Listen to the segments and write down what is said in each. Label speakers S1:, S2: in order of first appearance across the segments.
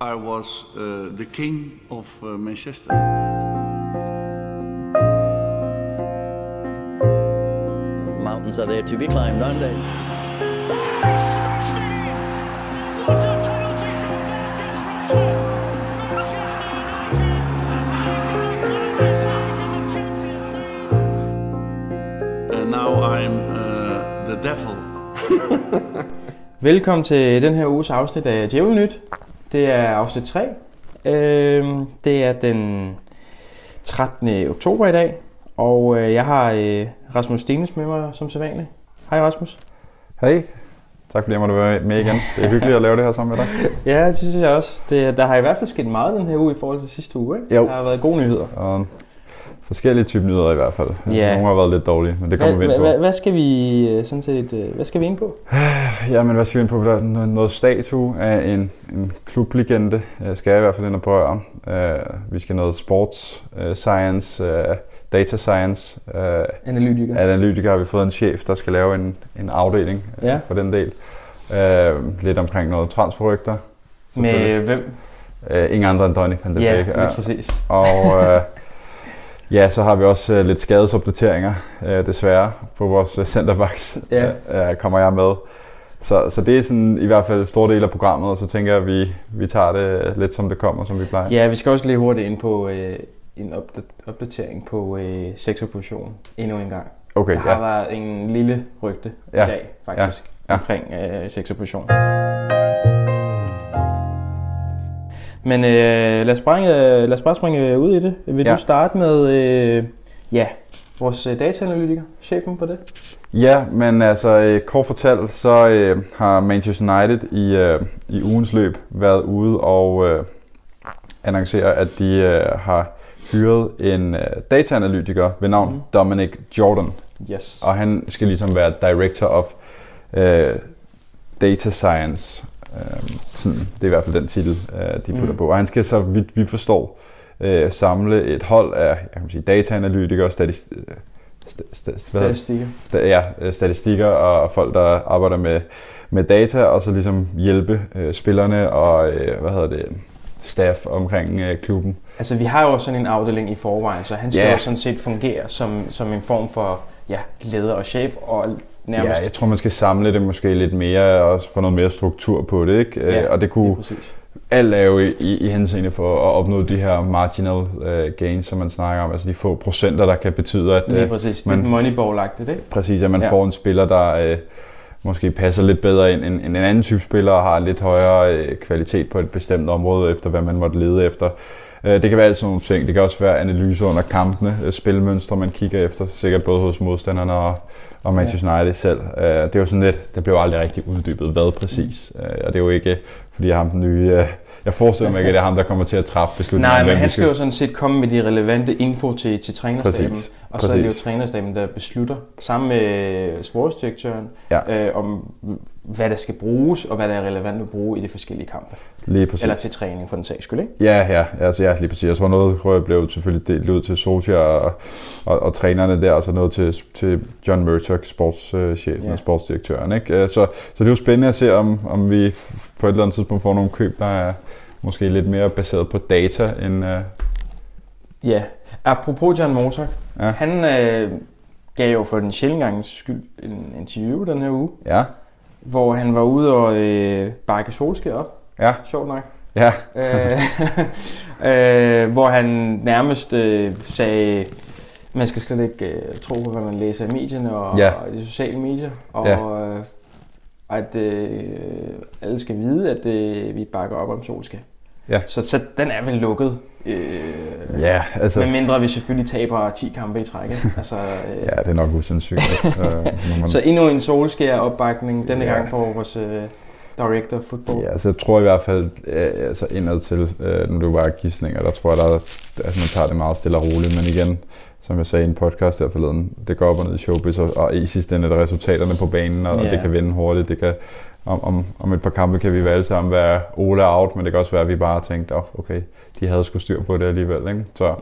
S1: I was uh, the king of uh, Manchester.
S2: Mountains are there to be climbed, aren't they?
S1: And now I'm uh, the devil.
S3: Velkommen til den her uges afsnit af Djævelnyt. Det er afsnit 3. Øhm, det er den 13. oktober i dag, og øh, jeg har øh, Rasmus Stenes med mig som sædvanligt. Hej Rasmus.
S4: Hej. Tak fordi jeg måtte være med igen. Det er hyggeligt at lave det her sammen med dig.
S3: Ja, det synes jeg også. Det, der har i hvert fald sket meget den her uge i forhold til sidste uge. Ikke?
S4: Jo.
S3: Der har været gode nyheder.
S4: Og forskellige typer nyheder i hvert fald.
S3: Ja.
S4: Nogle har været lidt dårlige, men det kommer vi ind på.
S3: hvad, hvad skal vi øh, sådan set, øh, hvad skal vi ind på?
S4: Jamen, hvad skal vi ind på? Der er noget- statue af en, en klublegende, øh, skal jeg i hvert fald ind og berøre. Uh, vi skal noget sports, uh, science, uh, data science. Uh,
S3: Analytiker.
S4: analytiker har vi fået en chef, der skal lave en, en afdeling uh,
S3: Ja.
S4: for den del. Uh, lidt omkring noget transferrygter.
S3: Med hvem?
S4: Uh, ingen andre end Donny van de
S3: Ja, lige præcis.
S4: Og øh, ja, så har vi også øh, lidt skadesopdateringer, øh, desværre, på vores øh, centerbacks,
S3: Ja.
S4: øh, kommer jeg med. Så, så det er sådan i hvert fald en stor del af programmet, og så tænker jeg, at vi, vi tager det lidt som det kommer, som vi plejer.
S3: Ja, vi skal også lige hurtigt ind på øh, en opda- opdatering på øh, sexopposition endnu en gang.
S4: Okay,
S3: Der har
S4: ja.
S3: været en lille rygte
S4: Ja,
S3: i dag, faktisk,
S4: ja.
S3: omkring øh, sexopposition. Men øh, lad, os springe, øh, lad os bare springe ud i det. Vil
S4: Ja.
S3: du starte med øh, ja, vores øh, dataanalytiker, chefen på det?
S4: Ja, men altså øh, kort fortalt, så øh, har Manchester United i, øh, i ugens løb været ude og øh, annoncere, at de øh, har hyret en øh, dataanalytiker ved navn
S3: Mhm.
S4: Dominic Jordan.
S3: Yes.
S4: Og han skal ligesom være Director of øh, Data Science. Øh, sådan, det er i hvert fald den titel, øh, de putter
S3: Mm.
S4: på. Og han skal, så vidt vi forstår, øh, samle et hold af jeg kan sige, dataanalytikere, statist, øh, sta, sta, sta,
S3: Statistikker.
S4: sta, ja, øh, statistikker og folk, der arbejder med, med data, og så ligesom hjælpe øh, spillerne og øh, hvad hedder det, staff omkring øh, klubben.
S3: Altså, vi har jo sådan en afdeling i forvejen, så han skal
S4: Ja.
S3: jo sådan set fungere som, som en form for ja, leder og chef, og nærmest...
S4: Ja, jeg tror, man skal samle det måske lidt mere, og også få noget mere struktur på det, ikke? Øh,
S3: Ja,
S4: og det kunne,
S3: lige
S4: alt er jo i, i, i henseende for at opnå de her marginal uh, gains, som man snakker om, altså de få procenter, der kan betyde, at,
S3: Lige
S4: øh,
S3: præcis.
S4: man-
S3: Lidt moneyball-agtigt, ikke?
S4: præcis, at man
S3: Ja.
S4: får en spiller, der uh, måske passer lidt bedre ind end, en anden type spiller, og har lidt højere uh, kvalitet på et bestemt område, efter hvad man måtte lede efter. Uh, det kan være alt sådan nogle ting. Det kan også være analyser under kampene, spilmønstre, man kigger efter, sikkert både hos modstanderne og, og Manchester United selv. Uh, det jo sådan lidt, det blev aldrig rigtig uddybet, hvad præcis. Uh, og det er jo ikke, fordi jeg har ham den nye... Uh, jeg forestiller mig ikke, at det er ham, der kommer til at træffe beslutninger.
S3: Nej, men han skal jo sådan set komme med de relevante info til, til trænerstaben.
S4: Præcis.
S3: Og så er det jo trænerstaben, der beslutter, sammen med sportsdirektøren,
S4: Ja.
S3: øh, om hvad der skal bruges, og hvad der er relevant at bruge i de forskellige kampe.
S4: Lige præcis.
S3: Eller til træning for den sags skyld, ikke?
S4: Ja, ja, altså ja, lige præcis. Jeg tror noget Røg blev selvfølgelig delt ud til Solskjaer og, og, og, trænerne der, og så noget til, til John Murdoch, sportschefen
S3: Ja.
S4: og sportsdirektøren. Ikke? Øh, Så, så det er jo spændende at se, om, om vi på et eller andet tidspunkt får nogle køb, der er måske lidt mere baseret på data end... Uh,
S3: Ja. Apropos John Mortok,
S4: Ja.
S3: han øh, gav jo for den sjældent skyld en interview den her uge,
S4: ja,
S3: hvor han var ude og øh, bakke solskær op,
S4: ja,
S3: sjovt nok.
S4: ja,
S3: øh, øh, hvor han nærmest øh, sagde, man skal slet ikke øh, tro på, hvad man læser i medierne og,
S4: Ja.
S3: og de sociale medier, og
S4: Ja.
S3: øh, at øh, alle skal vide, at øh, vi bakker op om Solskjaer.
S4: Ja.
S3: Så, så den er vel lukket, øh,
S4: ja, altså...
S3: medmindre vi selvfølgelig taber 10 kampe i træk. altså, øh,
S4: Ja, det er nok usandsynligt. øh, man-
S3: Så endnu en Solskjaer opbakning, denne
S4: Ja.
S3: gang for vores øh, director of football.
S4: Ja, altså jeg tror i hvert fald, øh, altså indad til, øh, nu er det jo bare gidsninger, der tror jeg, der, er- altså man tager det meget stille og roligt, men igen, som jeg sagde i en podcast der forleden, det går op og ned i showbiz, og, og i sidste ende er det resultaterne på banen, og,
S3: Ja.
S4: og det kan vende hurtigt, det kan, om, om, om et par kampe kan vi alle sammen være Ole out, men det kan også være, at vi bare har tænkt, oh, okay, de havde sgu styr på det alligevel, ikke? Så,
S3: Ja.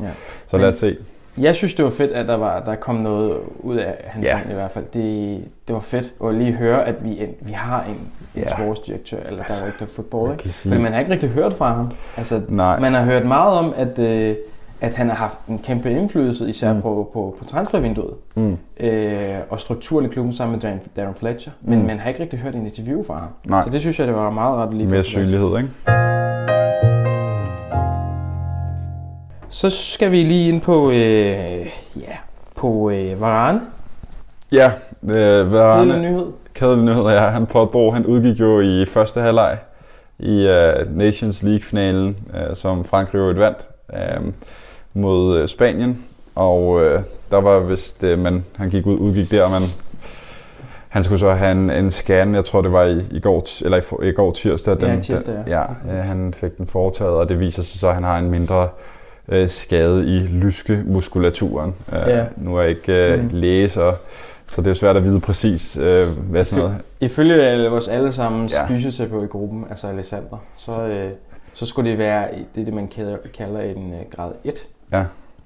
S4: så lad os se.
S3: Jeg synes, det var fedt, at der, var, der kom noget ud af hans
S4: Ja.
S3: ja. i hvert fald. Det, det var fedt at lige høre, at vi, vi har en
S4: ja.
S3: sportsdirektør, eller director of football. Ikke?
S4: kan sige-
S3: Fordi man har ikke rigtig hørt fra ham. Altså,
S4: Nej.
S3: Man har hørt meget om, at, øh, at han har haft en kæmpe indflydelse, især
S4: Mm.
S3: på, på, på transfervinduet.
S4: Mm.
S3: Øh, og strukturen i klubben sammen med Darren, Fletcher. Men
S4: Mm.
S3: man har ikke rigtig hørt en interview fra ham.
S4: Nej.
S3: Så det synes jeg, det var meget ret lige
S4: Mere synlighed, ikke?
S3: Så skal vi lige ind på, øh, ja, på øh, Varane.
S4: Ja, øh,
S3: Kedelig
S4: Varane,
S3: nyhed.
S4: kedelig nyhed, ja. Han pådrog, han udgik jo i første halvleg i uh, Nations League-finalen, uh, som Frankrig jo vandt uh, mod uh, Spanien. Og uh, der var vist, uh, man, han gik ud, udgik der, og man, han skulle så have en, en scan, jeg tror det var i, i, går, eller i, i går tirsdag.
S3: Ja, tirsdag,
S4: ja. ja, han fik den foretaget, og det viser sig så, at han har en mindre øh, skade i lyske muskulaturen. Øh,
S3: Ja.
S4: Nu er jeg ikke øh,
S3: Mm.
S4: læser, så det er svært at vide præcis, øh, hvad sådan noget.
S3: Ifølge alle- vores allesammens
S4: Ja.
S3: fysioterapeut i gruppen, altså Alexander, så, øh, så skulle det være det, det man kalder, kalder en øh, grad 1
S4: Ja.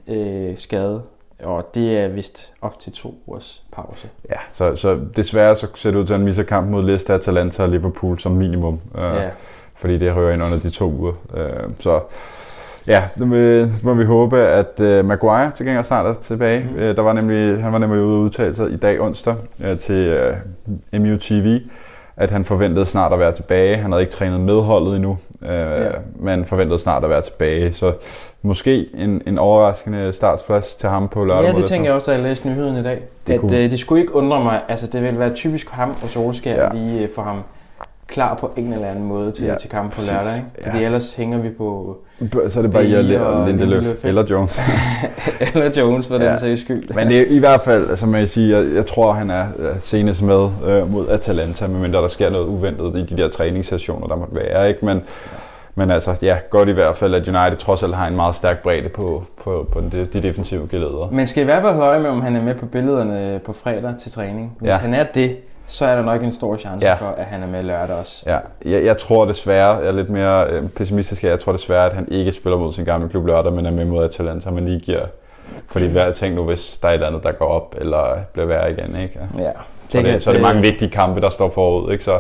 S3: øh, skade. Og det er vist op til to ugers pause.
S4: Ja, så, så desværre så ser det ud til, at han misser kamp mod Leicester, Atalanta og Liverpool som minimum. Øh,
S3: Ja.
S4: Fordi det rører ind under de to uger. Øh, så ja, nu må vi håbe, at øh, Maguire til gengæld snart er tilbage. Mm. Øh, der var nemlig, han var nemlig ude og udtale sig i dag onsdag øh, til øh, MUTV, at han forventede snart at være tilbage. Han havde ikke trænet med holdet endnu, øh, ja. men forventede snart at være tilbage. Så måske en, en overraskende startsplads til ham på lørdag.
S3: Ja, det tænker jeg også, da jeg læste nyheden i dag.
S4: Det
S3: at
S4: kunne-
S3: øh, det skulle ikke undre mig. Altså, det ville være typisk ham og Solskjaer
S4: Ja.
S3: lige øh, få ham klar på en eller anden måde til,
S4: Ja,
S3: til kampen på lørdag. Ikke? Fordi
S4: Ja.
S3: ellers hænger vi på
S4: Så er det bare Ia
S3: og
S4: Lindeløf
S3: Lindeløf,
S4: eller Jones.
S3: eller Jones for
S4: Ja.
S3: den sags skyld.
S4: Men det er i hvert fald, altså man kan sige, jeg, jeg tror, han er øh, senest med øh, mod Atalanta, medmindre der sker noget uventet i de der træningssessioner, der måtte være. Ikke? Men, men altså, ja, godt i hvert fald, at United trods alt har en meget stærk bredde på, på, på de, de defensive geleder.
S3: Man skal i hvert fald holde øje med, om han er med på billederne på fredag til træning. Hvis
S4: ja.
S3: han er det, så er der nok en stor chance
S4: Ja.
S3: ja. for, at han er med lørdag også.
S4: Ja, jeg, jeg tror desværre, jeg er lidt mere øh, pessimistisk, jeg tror desværre, at han ikke spiller mod sin gamle klub lørdag, men er med mod Atalanta, man lige giver... Fordi hvad tænk nu, hvis der er et eller andet, der går op, eller bliver værre igen, ikke?
S3: Ja.
S4: Så, det, det, så er det mange vigtige kampe, der står forud. Ikke? Så,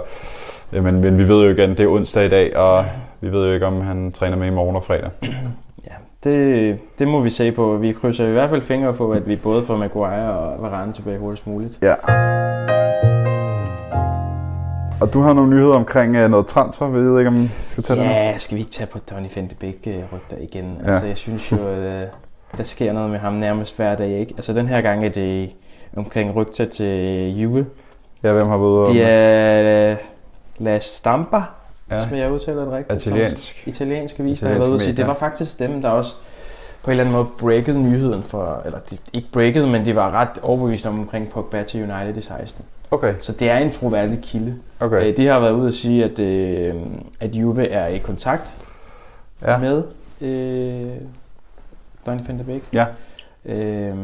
S4: øh, men, men vi ved jo igen, det er onsdag i dag, og vi ved jo ikke, om han træner med i morgen og fredag.
S3: Ja, det, det må vi se på. Vi krydser i hvert fald fingre på, at vi både får Maguire og Varane tilbage hurtigst muligt.
S4: Ja. Og du har nogle nyheder omkring uh, noget transfer, vi ved ikke, om vi skal tage det nu?
S3: Ja, skal vi ikke tage på Donny van de Beek øh, rygter igen?
S4: Ja.
S3: Altså, jeg synes jo, øh, der sker noget med ham nærmest hver dag, ikke? Altså, den her gang er det omkring rygter til Juve.
S4: Ja, hvem har været?
S3: Det er øh, La Stampa,
S4: ja.
S3: ja. som jeg udtaler det rigtigt. som
S4: italiensk.
S3: italienske vis, der har været ude at sige. Det var faktisk dem, der også på en eller anden måde breakede nyheden for, eller de, ikke breakede, men de var ret overbeviste om omkring Pogba til United i 16.
S4: Okay,
S3: Så det er en troværdig kilde.
S4: okay.
S3: Okay. De har været ude at sige, at, øh, at Juve er i kontakt
S4: Ja.
S3: med øh, Donny van de Beek.
S4: Ja.
S3: Øh,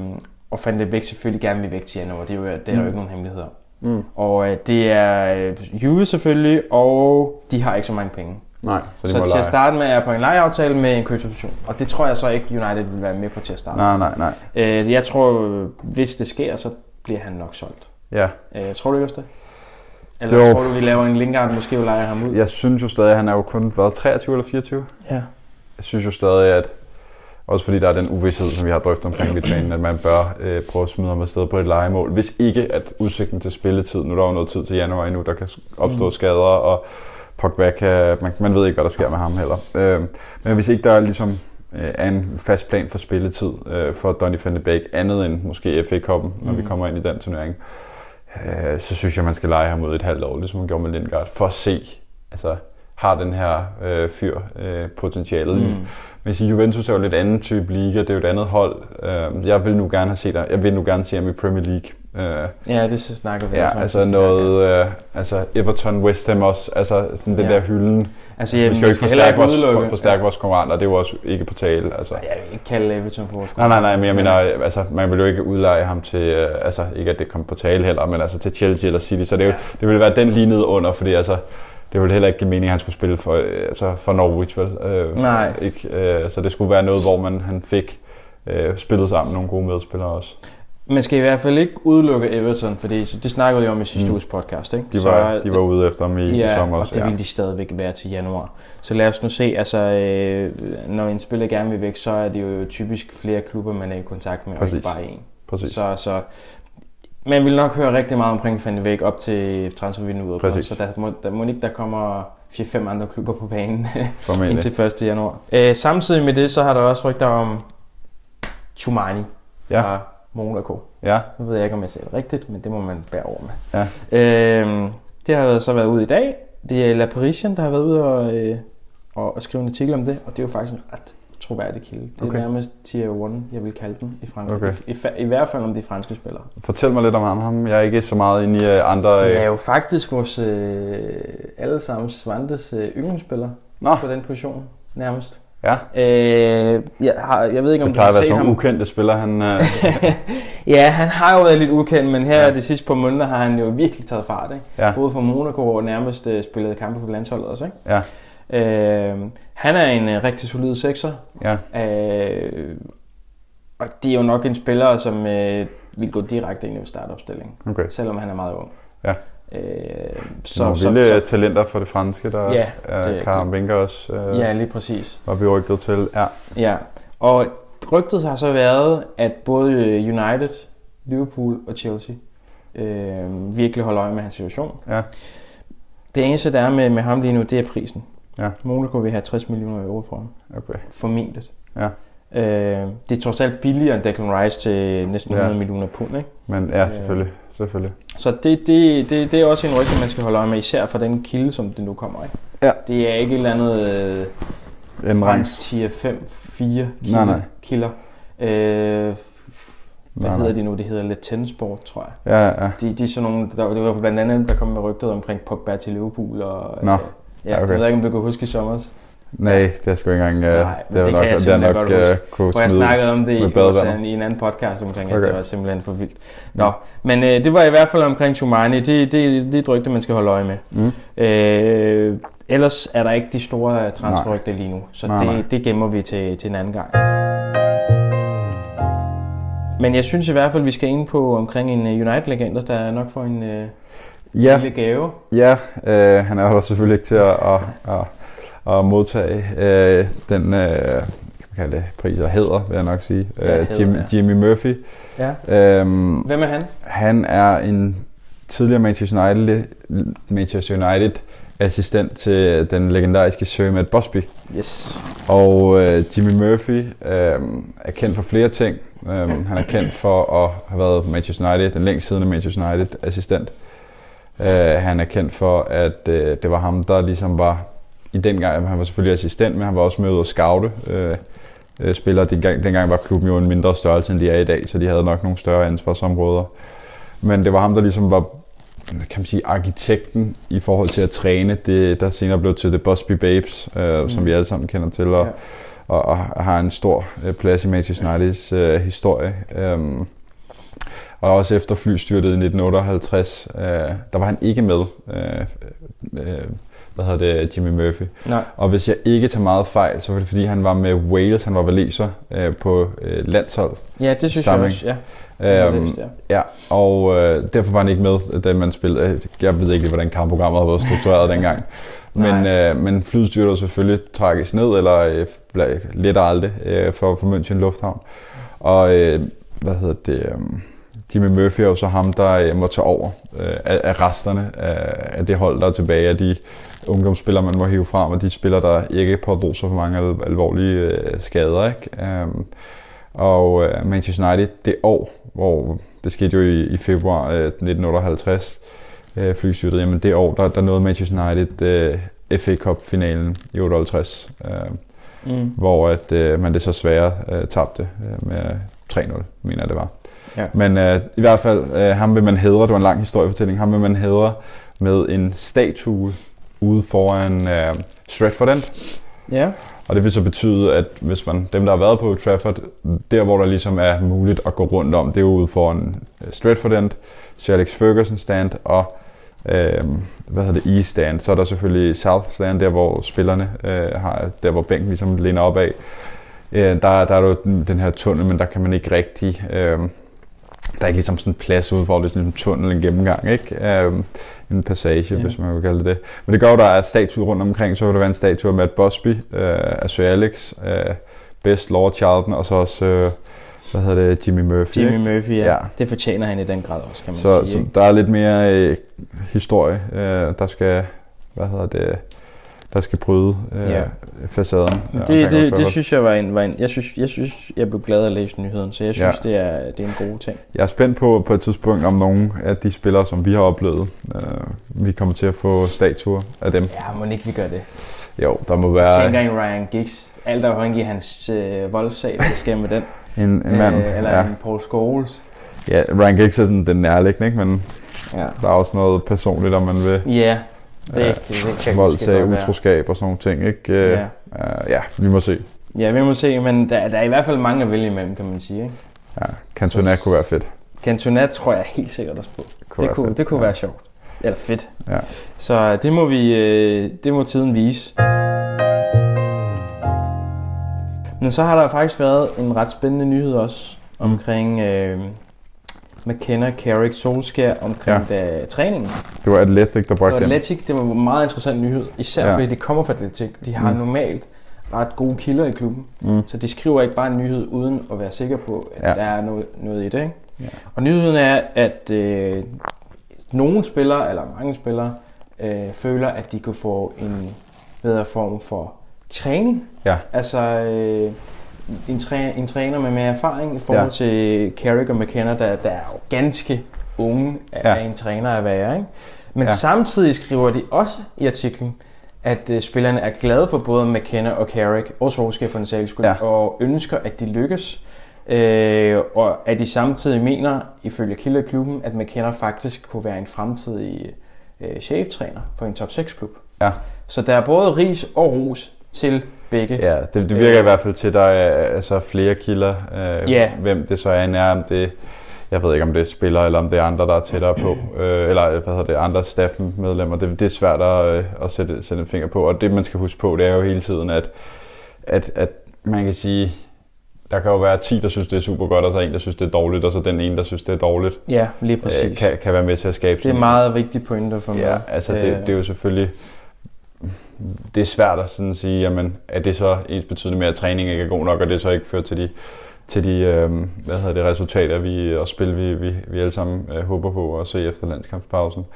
S3: og van de Beek selvfølgelig gerne vil væk til januar. Det er, jo, det er
S4: Mm.
S3: jo ikke nogen hemmelighed om.
S4: Mm.
S3: Og øh, det er øh, Juve selvfølgelig, og de har ikke så mange penge.
S4: Nej, så de
S3: Så, til
S4: lege.
S3: at starte med er jeg på en lejeaftale med en købsoption. Og det tror jeg så ikke, United vil være med på til at starte.
S4: Nej, nej, nej.
S3: Øh, jeg tror, øh, hvis det sker, så bliver han nok solgt.
S4: Ja.
S3: Øh, tror du ikke også det? Eller
S4: Jo.
S3: tror du, vi laver en Lingard, måske vil lege ham ud?
S4: Jeg synes jo stadig, at han er jo kun været 23 eller 24.
S3: ja.
S4: Jeg synes jo stadig, at også fordi der er den uvidshed, som vi har drøftet omkring midtbanen, at man bør øh, prøve at smide ham afsted på et legemål. Hvis ikke, at udsigten til spilletid, nu er der jo noget tid til januar endnu, der kan opstå
S3: Mm.
S4: skader, og Pogba kan, man, man ved ikke, hvad der sker med ham heller. Øh, men hvis ikke der er ligesom øh, er en fast plan for spilletid øh, for Donny van de Beek, andet end måske FA-koppen, når
S3: Mm.
S4: vi kommer ind i den turnering, øh, så synes jeg, man skal lege ham ud et halvt år, ligesom man gjorde med Lindgaard, for at se, altså, har den her øh, fyr øh, potentialet. Mm. Siger, Juventus er jo lidt anden type liga, det er jo et andet hold. Øh, jeg vil nu gerne have set jeg vil nu gerne se ham i Premier League. Øh,
S3: Ja, det snakker vi
S4: ja,
S3: også om
S4: altså noget, øh, altså Everton, West Ham også, altså sådan den
S3: Ja.
S4: der hylden.
S3: Altså,
S4: vi
S3: jamen,
S4: skal jo ikke forstærke vores, for, forstærke vores konkurrenter, det er jo også ikke på tale. Altså.
S3: Ja, Jeg vil ikke kalde Everton for vores
S4: Nej, nej, nej, men jeg mener, altså, man vil jo ikke udleje ham til, øh, altså ikke at det kommer på tale heller, men altså til Chelsea eller City, så det, er jo,
S3: Ja.
S4: det ville være den lige nede under, fordi altså, det ville heller ikke give mening, at han skulle spille for, øh, altså for Norwich, vel? Øh,
S3: Nej.
S4: Ikke, øh, så det skulle være noget, hvor man, han fik øh, spillet sammen med nogle gode medspillere også.
S3: Man skal i hvert fald ikke udelukke Everton, fordi så det snakkede vi om i sidste mm. uges podcast. Ikke?
S4: De var, så, de var ude efter dem i,
S3: ja,
S4: sommer
S3: og det
S4: ja.
S3: vil de stadigvæk være til januar. Så lad os nu se, altså øh, når en spiller gerne vil væk, så er det jo typisk flere klubber, man er i kontakt med,
S4: Præcis.
S3: og ikke bare én.
S4: Præcis.
S3: Så, så man vil nok høre rigtig meget omkring Van de Beek op til transfervinduet. Så der må, der må ikke der kommer 4-5 andre klubber på banen indtil 1. januar. Øh, samtidig med det, så har der også rygter om Chumani
S4: Ja.
S3: fra Monaco.
S4: Ja,
S3: Nu ved jeg ikke, om jeg siger det rigtigt, men det må man bære over med.
S4: Ja.
S3: Øhm, det har så været ude i dag. Det er La Parisian, der har været ude og, øh, og, og skrive en artikel om det, og det er jo faktisk en ret troværdig kilde. Det er
S4: Okay.
S3: nærmest tier 1, jeg vil kalde den i Frankrig.
S4: Okay.
S3: I, i, I hvert fald om de franske spillere.
S4: fortæl mig lidt om ham. ham. Jeg er ikke så meget inde i øh, andre...
S3: Det er
S4: Øh...
S3: jo faktisk vores øh, allesammen Svantes øh, yndlingsspiller
S4: Nå,
S3: på den position, nærmest.
S4: Ja.
S3: Øh, jeg, har, jeg ved ikke, om
S4: Det
S3: du har
S4: plejer at være
S3: set
S4: sådan
S3: ham.
S4: nogle ukendte spillere. Han, øh...
S3: ja, han har jo været lidt ukendt, men her
S4: Ja.
S3: de sidste par måneder har han jo virkelig taget fart. Ikke?
S4: Ja.
S3: Både for Monaco og nærmest øh, spillet kampe på landsholdet også. Ikke?
S4: ja,
S3: Øh, han er en øh, rigtig solid sekser.
S4: ja,
S3: Øh, og det er jo nok en spiller, som øh, vil gå direkte ind i en startopstilling,
S4: okay.
S3: selvom han er meget ung.
S4: Ja.
S3: Øh,
S4: Så, nogle vilde talenter for det franske, der
S3: Ja,
S4: er
S3: det-
S4: Karim Winker også øh,
S3: ja, lige præcis.
S4: var vi rygtet til. Ja,
S3: Ja, og rygtet har så været, at både United, Liverpool og Chelsea øh, virkelig holder øje med hans situation.
S4: ja,
S3: Det eneste, der er med, med ham lige nu, det er prisen.
S4: Ja.
S3: Monaco vil have 60 millioner euro for ham.
S4: okay.
S3: Formentlig.
S4: Ja.
S3: Øh, det er trods alt billigere end Declan Rice til næsten
S4: Ja.
S3: 100 millioner pund, ikke?
S4: Men ja, selvfølgelig. Selvfølgelig.
S3: Så det, det, det, det er også en rygte, man skal holde øje med, især for den kilde, som det nu kommer, ikke?
S4: Ja.
S3: Det er ikke et eller andet øh, fransk tier 5, 4 kilder.
S4: Nej, nej.
S3: kilder. Øh, hvad
S4: Nej,
S3: hedder
S4: nej.
S3: de nu? Det hedder lidt tensport, tror jeg.
S4: Ja, ja.
S3: De, de er sådan nogle, der, det var blandt andet, der kom med rygtet omkring Pogba til Liverpool. Og,
S4: Nå.
S3: Øh, ja, okay. det ved jeg ikke, om du kan huske i sommer.
S4: Nej, det er sgu ikke engang... Øh,
S3: Nej,
S4: det,
S3: det
S4: nok,
S3: kan jeg simpelthen
S4: nok
S3: godt
S4: øh,
S3: huske.
S4: kunne
S3: Hvor jeg snakkede om det i,
S4: badevandet.
S3: i en anden podcast omkring, at
S4: Okay.
S3: det var simpelthen for vildt. Nå, men øh, det var i hvert fald omkring Chumani. Det, det, det er rygte, man skal holde øje med.
S4: Mm.
S3: Øh, ellers er der ikke de store transferrygter lige nu, så
S4: Nej, nej.
S3: det, det gemmer vi til, til en anden gang. Men jeg synes i hvert fald, vi skal ind på omkring en øh, United-legende, der nok får en øh,
S4: Ja,
S3: lille gave.
S4: ja øh, han er jo selvfølgelig ikke til at, at, at, at modtage øh, den øh, kan man kalde det, pris og hæder, vil jeg nok sige.
S3: Ja, hæder,
S4: Jim,
S3: ja.
S4: Jimmy Murphy.
S3: Ja.
S4: Øhm,
S3: Hvem er han?
S4: Han er en tidligere Manchester United, Manchester United assistent til den legendariske Sir Matt Busby.
S3: Yes.
S4: Og øh, Jimmy Murphy øh, er kendt for flere ting. Øh, han er kendt for at have været Manchester United, den længst siddende Manchester United assistent. Øh, han er kendt for, at øh, det var ham, der ligesom var i den gang, han var selvfølgelig assistent, men han var også med ud og scoute øh, øh, spillere. Dengang, dengang var klubben jo en mindre størrelse, end de er i dag, så de havde nok nogle større ansvarsområder. Men det var ham, der ligesom var kan man sige, arkitekten i forhold til at træne det, der senere blev til The Busby Babes, øh, mm. som vi alle sammen kender til, og,
S3: Ja.
S4: og, og har en stor øh, plads i Manchester Uniteds øh, historie. Øhm, og også efter flystyrtet i 1958, øh, der var han ikke med, øh, øh, hvad hedder det, Jimmy Murphy.
S3: Nej.
S4: Og hvis jeg ikke tager meget fejl, så var det fordi, han var med Wales, han var waleser øh, på øh, landshold.
S3: Ja, det synes
S4: Samling.
S3: jeg også, ja. Har
S4: Øhm,
S3: ja.
S4: Ja, og øh, derfor var han ikke med, da man spillede. øh, Jeg ved ikke hvordan kampprogrammet havde været struktureret dengang. Men, øh, men flyet styrte selvfølgelig tragisk ned, eller øh, let aldrig, øh, for, for München Lufthavn. Og øh, hvad hedder det... Øh, Jimmy Murphy er jo så ham, der øh, må tage over øh, af, af resterne af, af det hold, der er tilbage af de ungdomsspillere, man må hive frem, og de spillere, der ikke pådrog sig for mange al- alvorlige øh, skader. Ikke? Um, og øh, Manchester United det år, hvor det skete jo i, i februar øh, 1958, øh, flystyrtet, jamen det år, der, der nåede Manchester United øh, FA Cup-finalen i 58, øh,
S3: Mm.
S4: hvor at, øh, man det så svære øh, tabte øh, med 3-0, mener jeg det var.
S3: Ja.
S4: Men øh, i hvert fald, øh, ham vil man hædre, det var en lang historiefortælling, ham vil man hædre med en statue ude foran øh, Stratford End.
S3: Ja.
S4: Og det vil så betyde, at hvis man, dem der har været på Trafford, der hvor der ligesom er muligt at gå rundt om, det er ude foran øh, Stratford End, Sir Alex Ferguson stand og øh, hvad hedder det, East stand. Så er der selvfølgelig South stand, der hvor spillerne øh, har, der hvor bænken ligesom læner op af. Øh, der, der er jo den, den her tunnel, men der kan man ikke rigtig... Øh, der er ikke ligesom sådan en plads ude for, det sådan en tunnel, en gennemgang, ikke? Øh, en passage, ja. hvis man vil kalde det. Men det gør der er statuer rundt omkring, så vil der være en statue af Matt Busby, øh, af Sir Alex, øh, Best Lord Charlton, og så også, øh, hvad hedder det, Jimmy Murphy.
S3: Jimmy
S4: ikke?
S3: Murphy, ja.
S4: Ja.
S3: ja. Det fortjener han i den grad også, kan man
S4: Så,
S3: sige.
S4: så
S3: ikke?
S4: der er lidt mere øh, historie, øh, der skal, hvad hedder det, der skal bryde øh,
S3: Ja.
S4: facaden. Ja,
S3: det, det, det synes jeg var en, var en jeg, synes, jeg synes, jeg blev glad at læse nyheden, så jeg synes,
S4: Ja.
S3: det, er, det er en god ting.
S4: Jeg er spændt på på et tidspunkt, om nogle af de spillere, som vi har oplevet, øh, vi kommer til at få statuer af dem.
S3: Ja, må ikke vi gør det.
S4: Jo, der må
S3: Jeg
S4: være
S3: tænker en Ryan Giggs. Alt er afhængig af hans øh, voldsag, hvad der sker med den.
S4: en, en mand.
S3: Øh, eller
S4: ja.
S3: en Paul Scholes.
S4: ja, Ryan Giggs er sådan den nærliggende, ikke? men
S3: Ja,
S4: der er også noget personligt, om man vil
S3: ja det,
S4: Ja.
S3: det, det, det kan være.
S4: utroskab og sådan nogle ting. Ikke? Øh,
S3: Ja.
S4: øh, ja, vi må se.
S3: ja, vi må se, men der, der er i hvert fald mange at vælge imellem, kan man sige. Ikke?
S4: Ja, Cantona kunne være fedt.
S3: Cantona tror jeg helt sikkert også på.
S4: Kunne
S3: Det kunne,
S4: fedt.
S3: det kunne
S4: ja.
S3: være sjovt. Eller fedt.
S4: Ja.
S3: Så det må vi, øh, det må tiden vise. Men så har der faktisk været en ret spændende nyhed også omkring øh, McKenna, Carrick, Solskjaer omkring ja. træningen.
S4: Det var Athletic, der bragte den.
S3: Atletic, det var en meget interessant nyhed, især
S4: Ja.
S3: fordi det kommer fra Atletic. De har
S4: Mm.
S3: normalt ret gode kilder i klubben,
S4: Mm.
S3: så de skriver ikke bare en nyhed uden at være sikker på, at
S4: Ja.
S3: ja. der er noget, noget i det. Ikke?
S4: Ja.
S3: Og nyheden er, at øh, nogle spillere, eller mange spillere, øh, føler, at de kunne få en bedre form for træning.
S4: Ja.
S3: Altså øh, en, træ, en træner med mere erfaring i forhold
S4: Ja.
S3: til Carrick og McKenna, der, der er jo ganske unge af
S4: Ja.
S3: en træner at være. Ikke? Men
S4: Ja.
S3: samtidig skriver de også i artiklen, at øh, spillerne er glade for både McKenna og Carrick, og Solskjaer for den sags skyld,
S4: Ja.
S3: og ønsker, at de lykkes. Øh, og at de samtidig mener, ifølge kilder i klubben, at McKenna faktisk kunne være en fremtidig øh, cheftræner for en top 6 klub.
S4: Ja.
S3: Så der er både ris og ros til begge.
S4: Ja, det, det virker i hvert fald til, at der er altså, flere kilder. Øh,
S3: Ja.
S4: Hvem det så er, om det jeg ved ikke, om det er spillere, eller om det er andre, der er tættere på. Øh, eller hvad hedder det, andre staffmedlemmer. Det, det er svært at, øh, at sætte, sætte en finger på. Og det, man skal huske på, det er jo hele tiden, at, at, at man kan sige, der kan jo være 10, der synes, det er super godt, og så en, der synes, det er dårligt, og så den ene, der synes, det er dårligt,
S3: Ja, lige præcis.
S4: øh, kan, kan være med til at skabe
S3: det er
S4: sådan-
S3: meget vigtige pointer for mig.
S4: Ja, altså det,
S3: Øh,
S4: det er jo selvfølgelig... Det er svært at sådan sige, jamen, er det så ens betydende med, at træning ikke er god nok, og det så ikke fører til de, til de øh, hvad hedder det, resultater vi, og spil, vi, vi, vi alle sammen øh, håber på at se efter landskampspausen.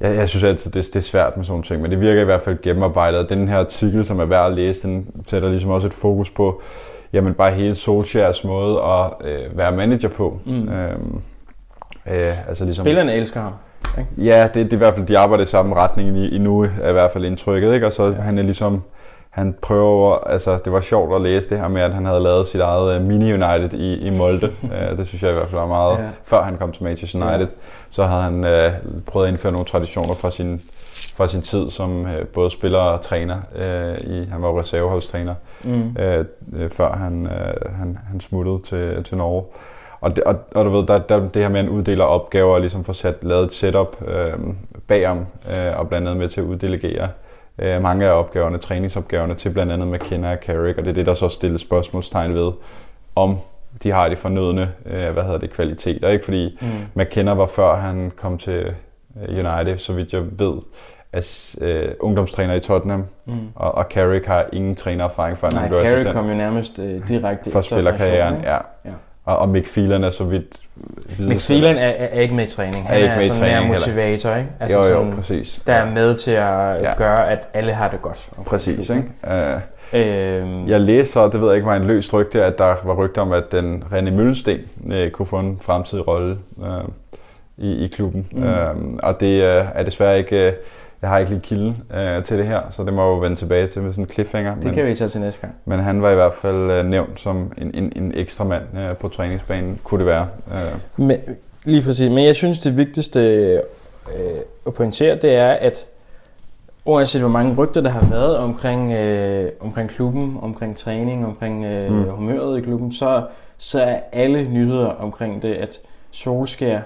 S4: Jeg, jeg synes altid, det, det er svært med sådan nogle ting, men det virker i hvert fald gennemarbejdet. Den her artikel, som er værd at læse, den sætter ligesom også et fokus på, jamen bare hele Solskjaers måde at øh, være manager på.
S3: Mm.
S4: Øhm, øh, altså ligesom,
S3: Spillerne elsker ham.
S4: Ja, det, det er i hvert fald, de arbejder i samme retning i, i nu, er i hvert fald indtrykket, ikke? Og så ja. han er ligesom, han prøver, altså det var sjovt at læse det her med, at han havde lavet sit eget uh, mini-United i, i Molde. uh, det synes jeg i hvert fald var meget, ja. Før han kom til Manchester United, ja. så havde han uh, prøvet at indføre nogle traditioner fra sin, fra sin tid som uh, både spiller og træner. Uh, i, han var reserveholdstræner,
S3: Mm.
S4: uh, uh, før han, uh, han, han smuttede til, til Norge. Og, det, og, og du ved, der, der, det her med, at han uddeler opgaver og ligesom får sat, lavet et setup øh, bagom, øh, og blandt andet med til at uddelegere øh, mange af opgaverne, træningsopgaverne til blandt andet McKenna og Carrick, og det er det, der så stilles spørgsmålstegn ved, om de har de fornødne, øh, hvad hedder det, kvaliteter, ikke? Fordi
S3: Mm.
S4: McKenna var før han kom til øh, United, så vidt jeg ved, as, øh, ungdomstræner i Tottenham,
S3: Mm.
S4: og, og Carrick har ingen trænererfaring før
S3: Nej,
S4: han blev
S3: Carrick
S4: assistent
S3: kom jo nærmest øh, direkte
S4: for spillerkarrieren. Ja.
S3: Ja.
S4: Og, og Mick Phelan er så vidt
S3: McPhelan er, er, er ikke med i træning. Han
S4: Er
S3: er,
S4: ikke med
S3: sådan mere motivator, ikke? Altså
S4: jo, jo,
S3: sådan,
S4: præcis.
S3: der er med til at
S4: Ja.
S3: gøre, at alle har det godt.
S4: Præcis, ikke? Uh,
S3: Øhm,
S4: jeg læste så, det ved jeg ikke var en løs rygte, at der var rygter om, at den René Møllesten uh, kunne få en fremtidig rolle uh, i, i klubben. Mm. Uh, og det uh, er desværre ikke, uh, jeg har ikke lige kilde uh, til det her, så det må jeg jo vende tilbage til med sådan en cliffhanger.
S3: det
S4: men,
S3: kan vi tage til næste gang.
S4: men han var i hvert fald uh, nævnt som en, en, en ekstra mand uh, på træningsbanen, kunne det være. Uh,
S3: Men, lige præcis. Men jeg synes, det vigtigste øh, at pointere, det er, at uanset hvor mange rygter, der har været omkring, øh, omkring klubben, omkring træning, omkring øh,
S4: mm.
S3: humøret i klubben, så, så er alle nyheder omkring det, at Solskær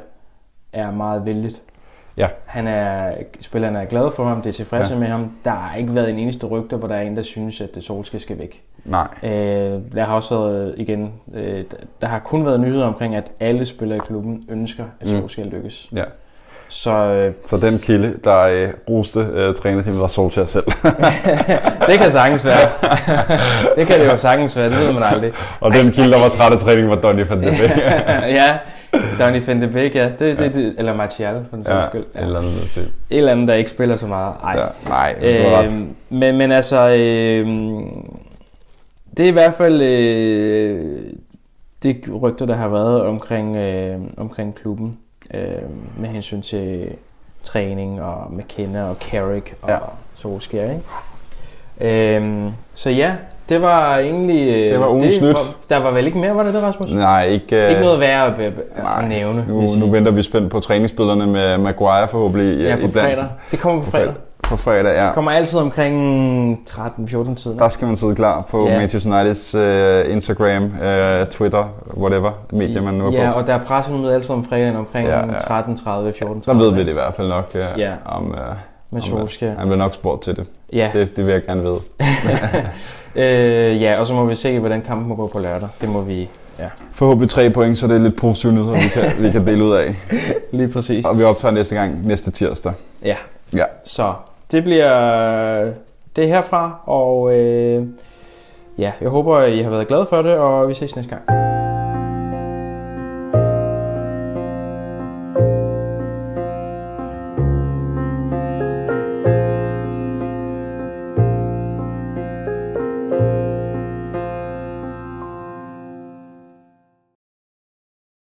S3: er meget vældigt.
S4: Ja.
S3: Han er, spillerne er glade for ham, det er tilfredse
S4: Ja.
S3: med ham. Der har ikke været en eneste rygter, hvor der er en, der synes, at Solskær skal væk.
S4: Nej.
S3: Øh, der har også været, igen, øh, der- har kun været nyheder omkring, at alle spillere i klubben ønsker, at
S4: Mm.
S3: Solskjaer lykkes.
S4: Ja.
S3: Så øh,
S4: Så den kilde, der øh, roste øh, trænerteamet, var Solskjaer selv.
S3: det kan sagtens være. det kan det jo sagtens være, det ved man aldrig.
S4: og den kilde, der var træt af træning, var Donny van de Beek.
S3: ja, Donny van de Beek, ja. Det, det, det, eller Martial, for den sags
S4: ja,
S3: skyld.
S4: et eller andet til.
S3: Et eller andet, der ikke spiller så meget. Ej.
S4: Ja, nej.
S3: Øh, men, men altså, øh, det er i hvert fald øh, det rygter, der har været omkring, øh, omkring klubben øh, med hensyn til træning og McKenna og Carrick og
S4: Ja.
S3: ja. Solskjaer, ikke? Øh, så ja, det var egentlig... øh,
S4: Det var ugens nyt.
S3: var- Der var vel ikke mere, var det det, Rasmus?
S4: Nej, ikke... Øh,
S3: Ikke noget værd at, at,
S4: nej.
S3: nævne.
S4: Nu, nu venter vi spændt på træningsbillederne med Maguire forhåbentlig.
S3: Ja,
S4: øh,
S3: på
S4: iblandt.
S3: fredag. Det kommer på
S4: På fredag. På fredag, ja.
S3: Det kommer altid omkring 13-14 tiden.
S4: Der skal man sidde klar på
S3: Ja.
S4: Manchester Uniteds øh, Instagram, øh, Twitter, whatever medier man nu er
S3: Ja,
S4: på.
S3: og der er pressemøde altid om fredagen omkring
S4: Ja,
S3: ja,
S4: ja.
S3: ja. 13.30, 14.30.
S4: Så ved vi det i hvert fald nok, øh,
S3: Ja.
S4: om, øh,
S3: Med
S4: om,
S3: Solskjaer.
S4: Han vil nok spurgt til det.
S3: Ja.
S4: det. Det vil jeg gerne vide.
S3: øh, ja, og så må vi se, hvordan kampen må gå på lørdag. Det må vi, ja,
S4: Forhåbentlig tre point, så det er lidt positive nyheder, vi kan, vi kan dele ud af.
S3: lige præcis.
S4: Og vi optager næste gang, næste tirsdag.
S3: Ja,
S4: Ja.
S3: så det bliver det herfra, og øh, ja, jeg håber, I har været glade for det, og vi ses næste gang.